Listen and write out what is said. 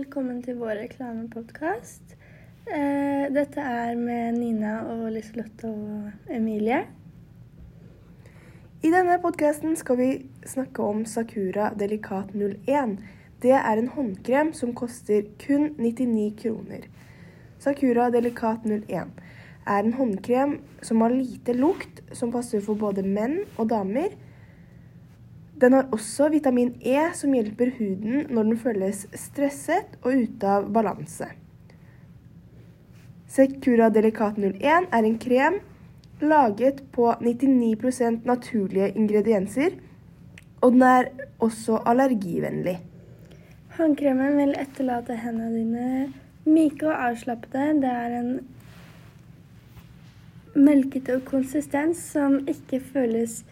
velkommen til vår reklamepodkast. Eh, dette er med Nina og Liselotte og Emilie. I denne podkasten skal vi snakke om Sakura Delikat 01. Det er en håndkrem som koster kun 99 kroner. Sakura Delikat 01 er en håndkrem som har lite lukt, som passer for både menn og damer. Den har også vitamin E, som hjelper huden når den føles stresset og ute av balanse. Secura Delicat 01 er en krem laget på 99% naturlige ingredienser, og den er også allergivennlig. Håndkremen vil etterlate hendene dine myke og avslappede. Det er en melkete konsistens som ikke føles